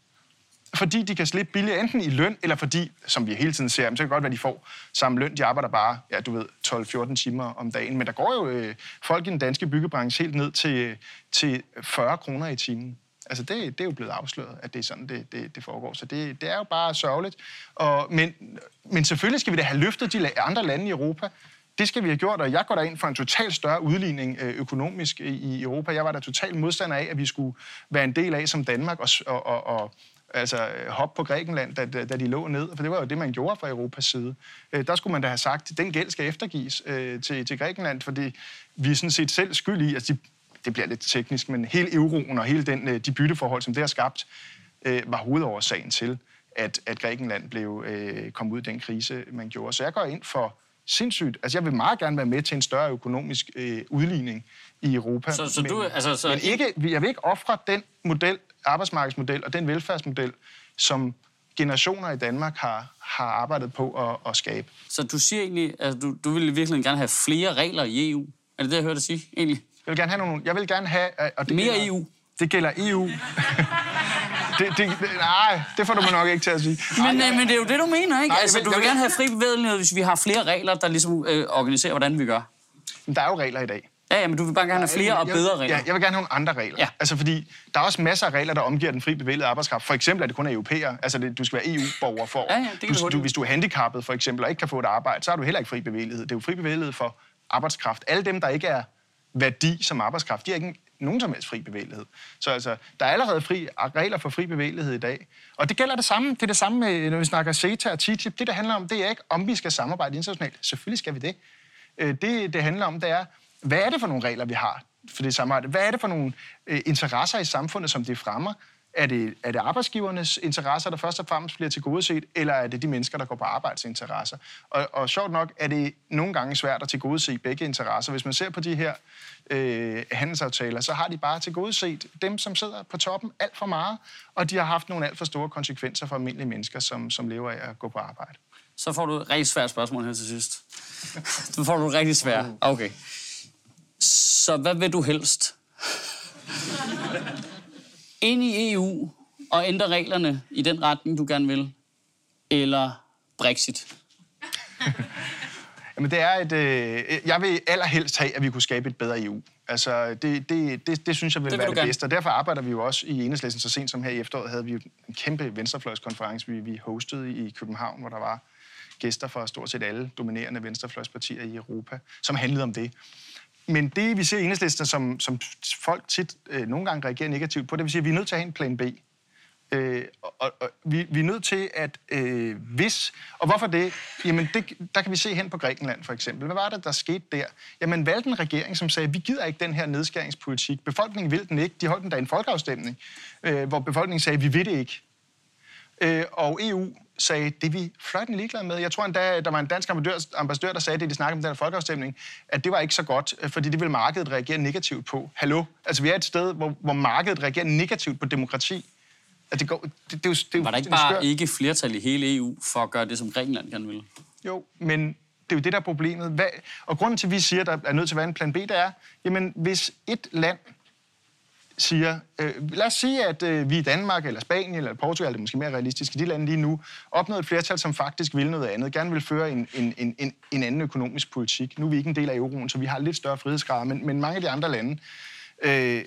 B: fordi de kan slippe billigere, enten i løn, eller fordi, som vi hele tiden ser, så kan det godt være, de får samme løn. De arbejder bare, ja, du ved, 12-14 timer om dagen. Men der går jo øh, folk i den danske byggebranche helt ned til, til 40 kroner i timen. Altså, det, det er jo blevet afsløret, at det er sådan, det, det, det foregår. Så det, det er jo bare sørgeligt. Og, men, men selvfølgelig skal vi da have løftet de andre lande i Europa. Det skal vi have gjort, og jeg går der ind for en total større udligning øh, økonomisk i Europa. Jeg var da total modstander af, at vi skulle være en del af som Danmark og, og, og, Altså øh, hop på Grækenland, da, da de lå ned, for det var jo det, man gjorde fra Europas side. Øh, der skulle man da have sagt, at den gæld skal eftergives øh, til, til Grækenland, fordi vi er sådan set selv skyld i, altså de, det bliver lidt teknisk, men hele euroen og hele den, øh, de bytteforhold, som det har skabt, øh, var hovedårsagen til, at, at Grækenland blev øh, kom ud af den krise, man gjorde. Så jeg går ind for sindssygt. Altså, jeg vil meget gerne være med til en større økonomisk øh, udligning i Europa.
A: Så, så
B: men,
A: du, altså, så
B: men ikke, jeg vil ikke ofre den model, arbejdsmarkedsmodel og den velfærdsmodel, som generationer i Danmark har, har arbejdet på at, at skabe.
A: Så du siger egentlig, at altså, du, du vil virkelig gerne have flere regler i EU? Er det det, jeg hørte dig sige, egentlig?
B: Jeg vil gerne have nogle... Jeg vil gerne have... Og
A: det Mere
B: gælder,
A: EU?
B: Det gælder EU. det, det, nej, det får du mig nok ikke til at sige.
A: Men, nej, øh, men det er jo det, du mener, ikke? Nej, altså, du vil, vil gerne have fri bevægelighed, hvis vi har flere regler, der ligesom øh, organiserer, hvordan vi gør.
B: Men der er jo regler i dag.
A: Ja, ja, men du vil bare gerne have flere og bedre regler.
B: Ja, jeg vil gerne have nogle andre regler. Ja. Altså, fordi der er også masser af regler, der omgiver den fri bevægelighed arbejdskraft. For eksempel er det kun europæer. Altså, det, du skal være EU-borger for.
A: Ja, ja, det kan
B: du, du, hvis du er handicappet, for eksempel, og ikke kan få et arbejde, så har du heller ikke fri bevægelighed. Det er jo fri bevægelighed for arbejdskraft. Alle dem, der ikke er værdi som arbejdskraft, de har ikke nogen som helst fri bevægelighed. Så altså, der er allerede fri, regler for fri bevægelighed i dag. Og det gælder det samme. Det er det samme, med, når vi snakker CETA og TTIP. Det, der handler om, det er ikke, om vi skal samarbejde internationalt. Selvfølgelig skal vi det. Øh, det, det handler om, det er, hvad er det for nogle regler, vi har for det samarbejde? Hvad er det for nogle øh, interesser i samfundet, som det fremmer? Er det, er det arbejdsgivernes interesser, der først og fremmest bliver tilgodeset, eller er det de mennesker, der går på arbejdsinteresser? Og, og sjovt nok er det nogle gange svært at tilgodese begge interesser. Hvis man ser på de her øh, handelsaftaler, så har de bare tilgodeset dem, som sidder på toppen alt for meget, og de har haft nogle alt for store konsekvenser for almindelige mennesker, som, som lever af at gå på arbejde.
A: Så får du et rigtig svært spørgsmål her til sidst. Du får du rigtig svært. Okay. Så hvad vil du helst? Ind i EU og ændre reglerne i den retning, du gerne vil? Eller Brexit?
B: Jamen, det er et... Øh, jeg vil allerhelst have, at vi kunne skabe et bedre EU. Altså, det, det, det, det synes jeg vil, det vil være det bedste. Og derfor arbejder vi jo også i Enhedslisten. Så sent som her i efteråret havde vi jo en kæmpe venstrefløjskonference, vi, vi hostede i København, hvor der var gæster fra stort set alle dominerende venstrefløjspartier i Europa, som handlede om det. Men det, vi ser i enhedslisten, som, som folk tit øh, nogle gange reagerer negativt på, det vil sige, at vi er nødt til at have en plan B. Øh, og, og vi, vi er nødt til at, øh, hvis... Og hvorfor det? Jamen, det, der kan vi se hen på Grækenland, for eksempel. Hvad var det, der skete der? Jamen, valgte en regering, som sagde, vi gider ikke den her nedskæringspolitik. Befolkningen vil den ikke. De holdt den da en folkeafstemning, øh, hvor befolkningen sagde, vi vil det ikke. Øh, og EU sagde, det er vi fløjten ligeglade med. Jeg tror endda, der var en dansk ambassadør, ambassadør der sagde det, de snakkede om den her folkeafstemning, at det var ikke så godt, øh, fordi det ville markedet reagere negativt på. Hallo? Altså, vi er et sted, hvor, hvor markedet reagerer negativt på demokrati. At det, går, det, det, det, det er
A: var der ikke bare skør. ikke flertal i hele EU for at gøre det, som Grækenland gerne vil?
B: Jo, men det er jo det, der er problemet. Hvad, og grunden til, at vi siger, at der er nødt til at være en plan B, det er, jamen, hvis et land siger, øh, lad os sige, at øh, vi i Danmark, eller Spanien, eller Portugal, det er måske mere realistisk, i de lande lige nu, opnået et flertal, som faktisk vil noget andet, gerne vil føre en, en, en, en, en anden økonomisk politik. Nu er vi ikke en del af euroen, så vi har lidt større frihedsgrad, men, men mange af de andre lande, øh,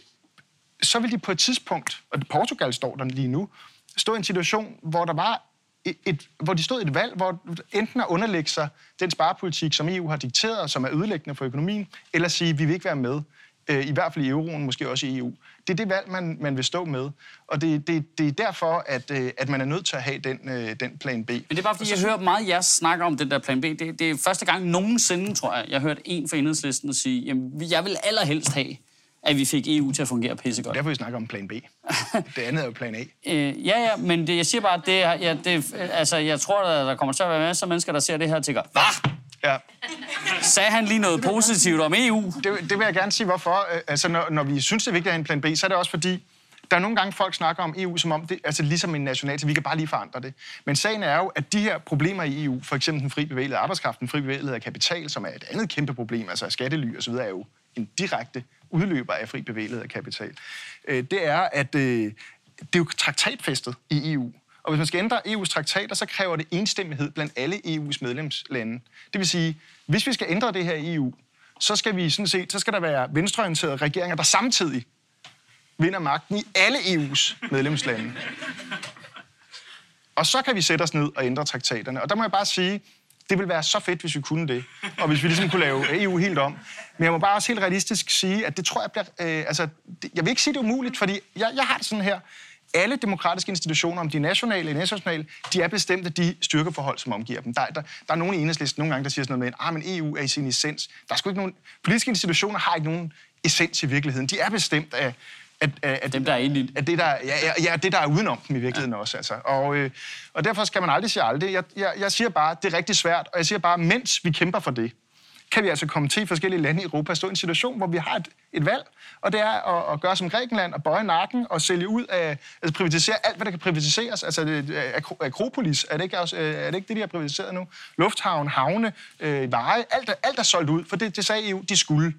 B: så vil de på et tidspunkt, og Portugal står der lige nu, stå i en situation, hvor der var et, et, hvor de stod i et valg, hvor enten at underlægge sig den sparepolitik, som EU har dikteret, som er ødelæggende for økonomien, eller sige, at vi vil ikke være med øh, i hvert fald i euroen, måske også i EU. Det er det valg, man, man vil stå med. Og det, det, det er derfor, at, øh, at man er nødt til at have den, øh, den plan B. Men
A: det er bare, fordi jeg hører meget jer snakke om den der plan B. Det, det er første gang nogensinde, tror jeg, jeg har hørt en fra enhedslisten sige, jamen, jeg vil allerhelst have, at vi fik EU til at fungere pissegodt.
B: Derfor vi snakker om plan B. Det andet er jo plan A.
A: øh, ja, ja, men det, jeg siger bare, at det, ja, det, altså, jeg tror, at der kommer til at være masser af mennesker, der ser det her og tænker, hvad? Ja. Sagde han lige noget positivt om EU?
B: Det, det vil jeg gerne sige, hvorfor. Øh, altså, når, når vi synes, det er vigtigt at have en plan B, så er det også fordi, der er nogle gange, folk snakker om EU som om det, altså ligesom en national, så vi kan bare lige forandre det. Men sagen er jo, at de her problemer i EU, for eksempel den fri bevægelighed af arbejdskraft, den fri bevægelighed af kapital, som er et andet kæmpe problem, altså skattely og så videre, er jo en direkte udløber af fri bevægelighed af kapital. Øh, det er, at øh, det er jo traktatfæstet i EU. Og hvis man skal ændre EU's traktater, så kræver det enstemmighed blandt alle EU's medlemslande. Det vil sige, hvis vi skal ændre det her i EU, så skal vi sådan set, så skal der være venstreorienterede regeringer, der samtidig vinder magten i alle EU's medlemslande. Og så kan vi sætte os ned og ændre traktaterne. Og der må jeg bare sige, det ville være så fedt, hvis vi kunne det. Og hvis vi ligesom kunne lave EU helt om. Men jeg må bare også helt realistisk sige, at det tror jeg bliver... Øh, altså, det, jeg vil ikke sige, det er umuligt, fordi jeg, jeg har det sådan her alle demokratiske institutioner, om de er nationale eller internationale, de er bestemt af de styrkeforhold, som omgiver dem. Der, der, der er nogen i enhedslisten nogle gange, der siger sådan noget med, at ah, men EU er i sin essens. Der er sgu ikke nogen... Politiske institutioner har ikke nogen essens i virkeligheden. De er bestemt af,
A: at, at, at dem, der er
B: i At det, der, ja, ja, det, der er udenom dem i virkeligheden ja. også. Altså. Og, øh, og derfor skal man aldrig sige aldrig. Jeg, jeg, jeg siger bare, det er rigtig svært, og jeg siger bare, mens vi kæmper for det, kan vi altså komme til forskellige lande i Europa stå i en situation, hvor vi har et, et valg, og det er at, at gøre som Grækenland og bøje nakken og sælge ud af, altså privatisere alt, hvad der kan privatiseres. Altså det, Akropolis, er det, ikke også, øh, er det ikke det, de har privatiseret nu? Lufthavn, havne, øh, veje, alt, alt er solgt ud, for det, det sagde EU, de skulle.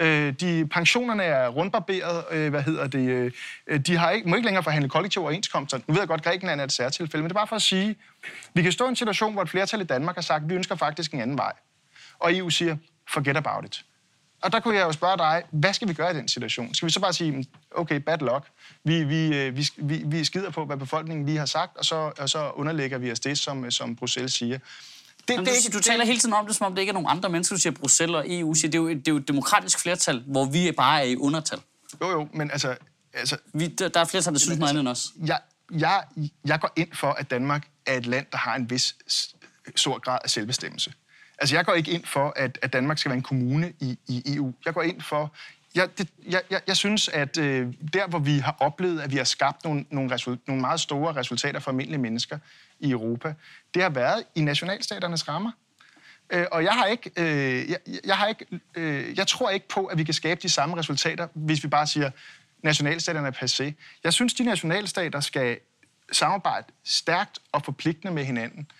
B: Øh, de, pensionerne er rundbarberet, øh, hvad hedder det, øh, de har ikke, må ikke længere forhandle kollektive overenskomster. Nu ved jeg godt, at Grækenland er et særtilfælde, men det er bare for at sige, vi kan stå i en situation, hvor et flertal i Danmark har sagt, at vi ønsker faktisk en anden vej. Og EU siger, forget about it. Og der kunne jeg jo spørge dig, hvad skal vi gøre i den situation? Skal vi så bare sige, okay, bad luck, vi, vi, øh, vi, vi, vi skider på, hvad befolkningen lige har sagt, og så, og så underlægger vi os det, som, som Bruxelles siger.
A: Det, Jamen, det, du, du taler hele tiden om det, som om det ikke er nogen andre mennesker, du siger Bruxelles og EU. Siger, det, er jo, det er jo et demokratisk flertal, hvor vi bare er i undertal.
B: Jo, jo, men altså... altså
A: vi, der, der er flertal, der synes noget andet end os.
B: Jeg, jeg, jeg går ind for, at Danmark er et land, der har en vis stor grad af selvbestemmelse. Altså, jeg går ikke ind for, at, at Danmark skal være en kommune i, i EU. Jeg går ind for... Jeg, det, jeg, jeg, jeg synes, at øh, der, hvor vi har oplevet, at vi har skabt nogle, nogle, result, nogle meget store resultater for almindelige mennesker i Europa, det har været i nationalstaternes rammer. Øh, og jeg har ikke, øh, jeg, jeg har ikke, øh, jeg tror ikke på, at vi kan skabe de samme resultater, hvis vi bare siger, nationalstaterne er passé. Jeg synes, de nationalstater skal samarbejde stærkt og forpligtende med hinanden.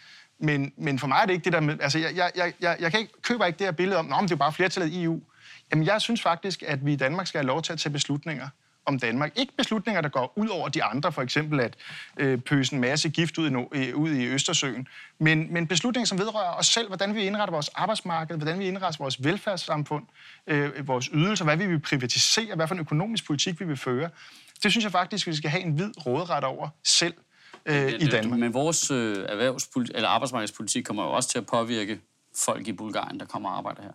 B: Men, men for mig er det ikke det der med... Altså, jeg, jeg, jeg, jeg jeg kan ikke, køber ikke det her billede om, at det er bare flertallet i EU. Jamen, jeg synes faktisk, at vi i Danmark skal have lov til at tage beslutninger om Danmark. Ikke beslutninger, der går ud over de andre, for eksempel at øh, pøse en masse gift ud i, øh, ud i Østersøen, men, men beslutninger, som vedrører os selv, hvordan vi indretter vores arbejdsmarked, hvordan vi indretter vores velfærdssamfund, øh, vores ydelser, hvad vi vil privatisere, hvad for en økonomisk politik vi vil føre. Det synes jeg faktisk, vi skal have en vid råderet over selv øh, i Danmark.
A: Men vores øh, erhvervspolitik, eller arbejdsmarkedspolitik kommer jo også til at påvirke folk i Bulgarien, der kommer og arbejder her.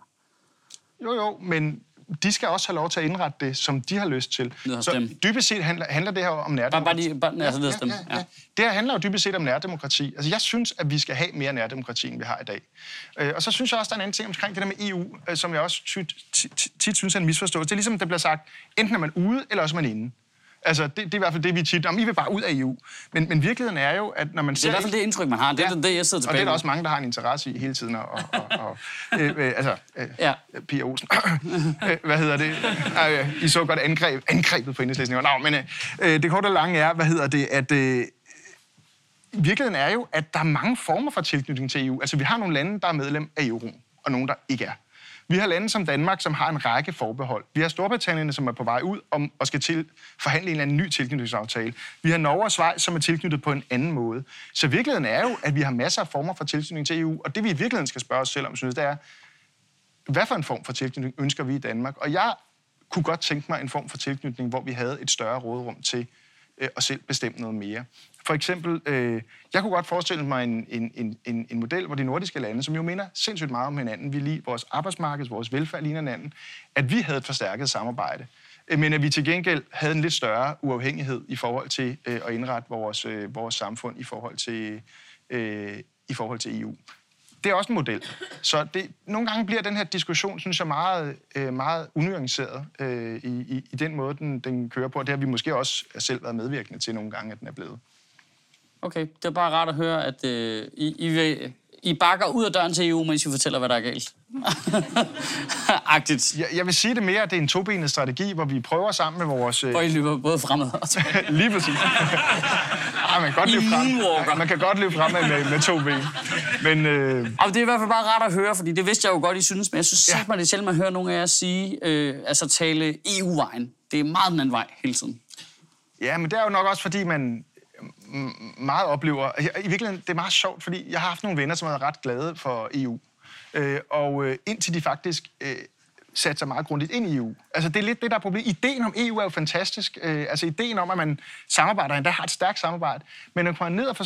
B: Jo, jo, men de skal også have lov til at indrette det, som de har lyst til. Så dem. dybest set handler, handler det her om nærdemokrati.
A: Bare, bare, bare altså, ja, ja, ja, ja.
B: Det her handler jo dybest set om nærdemokrati. Altså, jeg synes, at vi skal have mere nærdemokrati, end vi har i dag. Øh, og så synes jeg også, der er en anden ting omkring det der med EU, øh, som jeg også tit synes er en misforståelse. Det er ligesom, der bliver sagt, enten er man ude, eller også er man inde. Altså, det, det er i hvert fald det, vi tit... Om I vil bare ud af EU. Men, men virkeligheden er jo, at når man
A: ser... Det er i hvert fald det indtryk, man har. Det er ja, det, jeg sidder tilbage
B: Og det er der også mange, der har en interesse i hele tiden. Og, og, og, øh, øh, altså, øh, ja. Pia Olsen. øh, hvad hedder det? Øh, I så godt angreb, angrebet på enhedslisten. Nå, men øh, det korte og lange er, hvad hedder det, at... Øh, virkeligheden er jo, at der er mange former for tilknytning til EU. Altså, vi har nogle lande, der er medlem af euroen, og nogle, der ikke er. Vi har lande som Danmark, som har en række forbehold. Vi har Storbritannien, som er på vej ud om, og skal til forhandle en eller anden ny tilknytningsaftale. Vi har Norge og Schweiz, som er tilknyttet på en anden måde. Så virkeligheden er jo, at vi har masser af former for tilknytning til EU, og det vi i virkeligheden skal spørge os selv om, synes, det er, hvad for en form for tilknytning ønsker vi i Danmark? Og jeg kunne godt tænke mig en form for tilknytning, hvor vi havde et større rådrum til øh, at selv bestemme noget mere. For eksempel, øh, jeg kunne godt forestille mig en, en, en, en model, hvor de nordiske lande, som jo minder sindssygt meget om hinanden, vi lige vores arbejdsmarked, vores velfærd ligner hinanden, at vi havde et forstærket samarbejde. Øh, men at vi til gengæld havde en lidt større uafhængighed i forhold til øh, at indrette vores, øh, vores samfund i forhold til, øh, i forhold til EU det er også en model. Så det, nogle gange bliver den her diskussion, synes jeg, meget, øh, meget unuanceret øh, i, i, i den måde, den, den kører på. Det har vi måske også selv været medvirkende til nogle gange, at den er blevet.
A: Okay, det er bare rart at høre, at øh, I, I, vil, I bakker ud af døren til EU, mens I fortæller, hvad der er galt. Agtigt.
B: Jeg, jeg vil sige det mere, at det er en tobenet strategi, hvor vi prøver sammen med vores...
A: Øh... Hvor I løber både fremad og
B: Lige præcis. Ej, man, kan godt løbe frem. man kan godt løbe frem med, med to ben. Men, øh...
A: Og det er i hvert fald bare rart at høre, fordi det vidste jeg jo godt, I synes, men jeg synes ja. mig, det sjældent, man hører nogen af jer sige, øh, altså tale EU-vejen. Det er meget den anden vej hele tiden.
B: Ja, men det er jo nok også, fordi man meget oplever... I virkeligheden, det er meget sjovt, fordi jeg har haft nogle venner, som er ret glade for EU. Øh, og øh, indtil de faktisk øh, satte sig meget grundigt ind i EU. Altså, det er lidt det, der er problemet. Ideen om EU er jo fantastisk. Øh, altså, ideen om, at man samarbejder, endda har et stærkt samarbejde. Men når man kommer ned og for,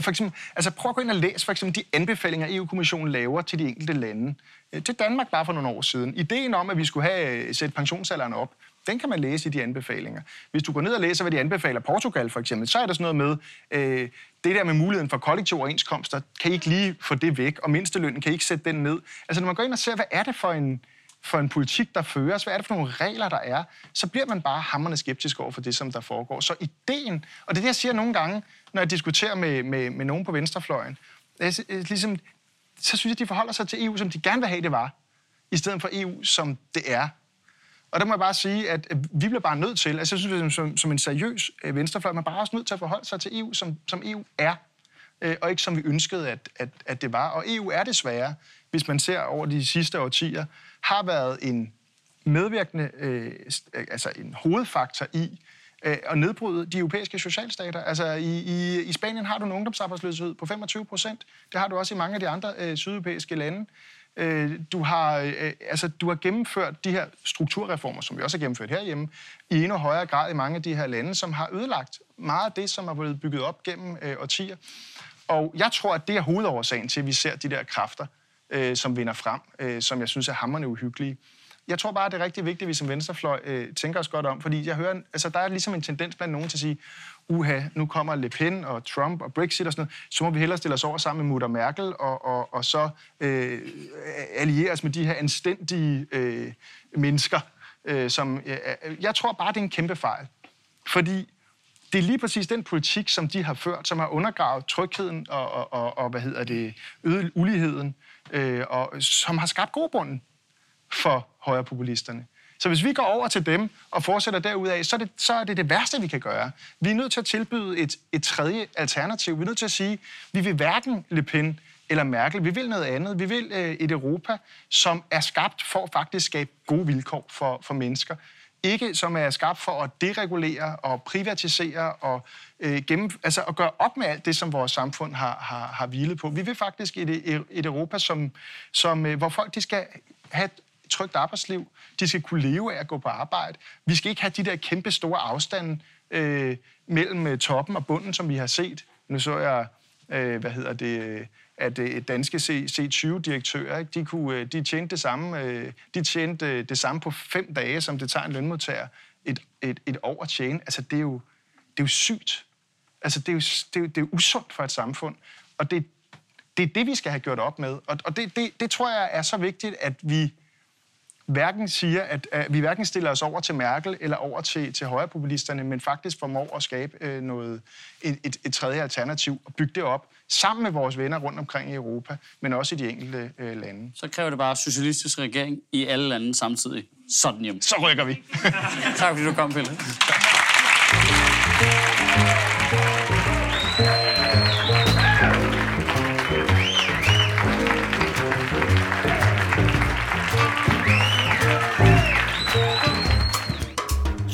B: for eksempel, altså prøv at gå ind og læse for eksempel de anbefalinger, EU-kommissionen laver til de enkelte lande. Øh, til Danmark bare for nogle år siden. Ideen om, at vi skulle have øh, sætte pensionsalderen op, Den kan man læse i de anbefalinger. Hvis du går ned og læser, hvad de anbefaler Portugal for eksempel, så er der sådan noget med, øh, det der med muligheden for kollektive overenskomster, kan I ikke lige få det væk, og mindstelønnen kan I ikke sætte den ned. Altså når man går ind og ser, hvad er det for en, for en politik, der føres, hvad er det for nogle regler, der er, så bliver man bare hammerne skeptisk over for det, som der foregår. Så ideen, og det er det, jeg siger nogle gange, når jeg diskuterer med, med, med nogen på venstrefløjen, jeg, ligesom, så synes jeg, de forholder sig til EU, som de gerne vil have, det var, i stedet for EU, som det er. Og der må jeg bare sige, at vi bliver bare nødt til, altså jeg synes, som, som en seriøs øh, venstrefløj, man bare også nødt til at forholde sig til EU, som, som EU er, øh, og ikke som vi ønskede, at, at, at det var. Og EU er desværre, hvis man ser over de sidste årtier, har været en medvirkende, øh, altså en hovedfaktor i øh, at nedbryde de europæiske socialstater. Altså i, i, i Spanien har du en ungdomsarbejdsløshed på 25 procent. Det har du også i mange af de andre øh, sydeuropæiske lande. Øh, du, har, øh, altså, du har gennemført de her strukturreformer, som vi også har gennemført herhjemme, i endnu højere grad i mange af de her lande, som har ødelagt meget af det, som er blevet bygget op gennem øh, årtier. Og jeg tror, at det er hovedårsagen til, at vi ser de der kræfter, øh, som vinder frem, øh, som jeg synes er hammerne uhyggelige. Jeg tror bare, det er rigtig vigtigt, at vi som venstrefløj øh, tænker os godt om, fordi jeg hører, altså, der er ligesom en tendens blandt nogen til at sige, uha, nu kommer Le Pen og Trump og Brexit og sådan noget, så må vi hellere stille os over sammen med Mutter Merkel og, og, og så øh, alliere os med de her anstændige øh, mennesker, øh, som... Øh, øh, jeg tror bare, det er en kæmpe fejl. Fordi det er lige præcis den politik, som de har ført, som har undergravet trygheden og, og, og, og hvad hedder det, øget uligheden, øh, og som har skabt grobunden for højrepopulisterne. Så hvis vi går over til dem og fortsætter derudaf, så er, det, så er det det værste, vi kan gøre. Vi er nødt til at tilbyde et, et tredje alternativ. Vi er nødt til at sige, vi vil hverken Le Pen eller Merkel. Vi vil noget andet. Vi vil øh, et Europa, som er skabt for at faktisk skabe gode vilkår for, for mennesker. Ikke som er skabt for at deregulere og privatisere og øh, gennem, altså at gøre op med alt det, som vores samfund har, har, har hvilet på. Vi vil faktisk et, et Europa, som, som, øh, hvor folk de skal have trygt arbejdsliv. De skal kunne leve af at gå på arbejde. Vi skal ikke have de der kæmpe store afstande øh, mellem øh, toppen og bunden, som vi har set. Nu så jeg, øh, hvad hedder det, at øh, danske C20-direktører, de, kunne, øh, de tjente det samme, øh, de tjente øh, det samme på fem dage, som det tager en lønmodtager et, et, et år at tjene. Altså, det er jo, det er jo sygt. Altså, det er jo, det, er jo, det er jo usundt for et samfund. Og det, det er det, vi skal have gjort op med. Og, og det, det, det tror jeg er så vigtigt, at vi hverken siger, at, at vi hverken stiller os over til Merkel eller over til, til højrepopulisterne, men faktisk formår at skabe øh, noget, et, et, et tredje alternativ og bygge det op sammen med vores venner rundt omkring i Europa, men også i de enkelte øh, lande.
A: Så kræver det bare socialistisk regering i alle lande samtidig. Sådan hjem.
B: Så rykker vi.
A: tak fordi du kom, Pelle.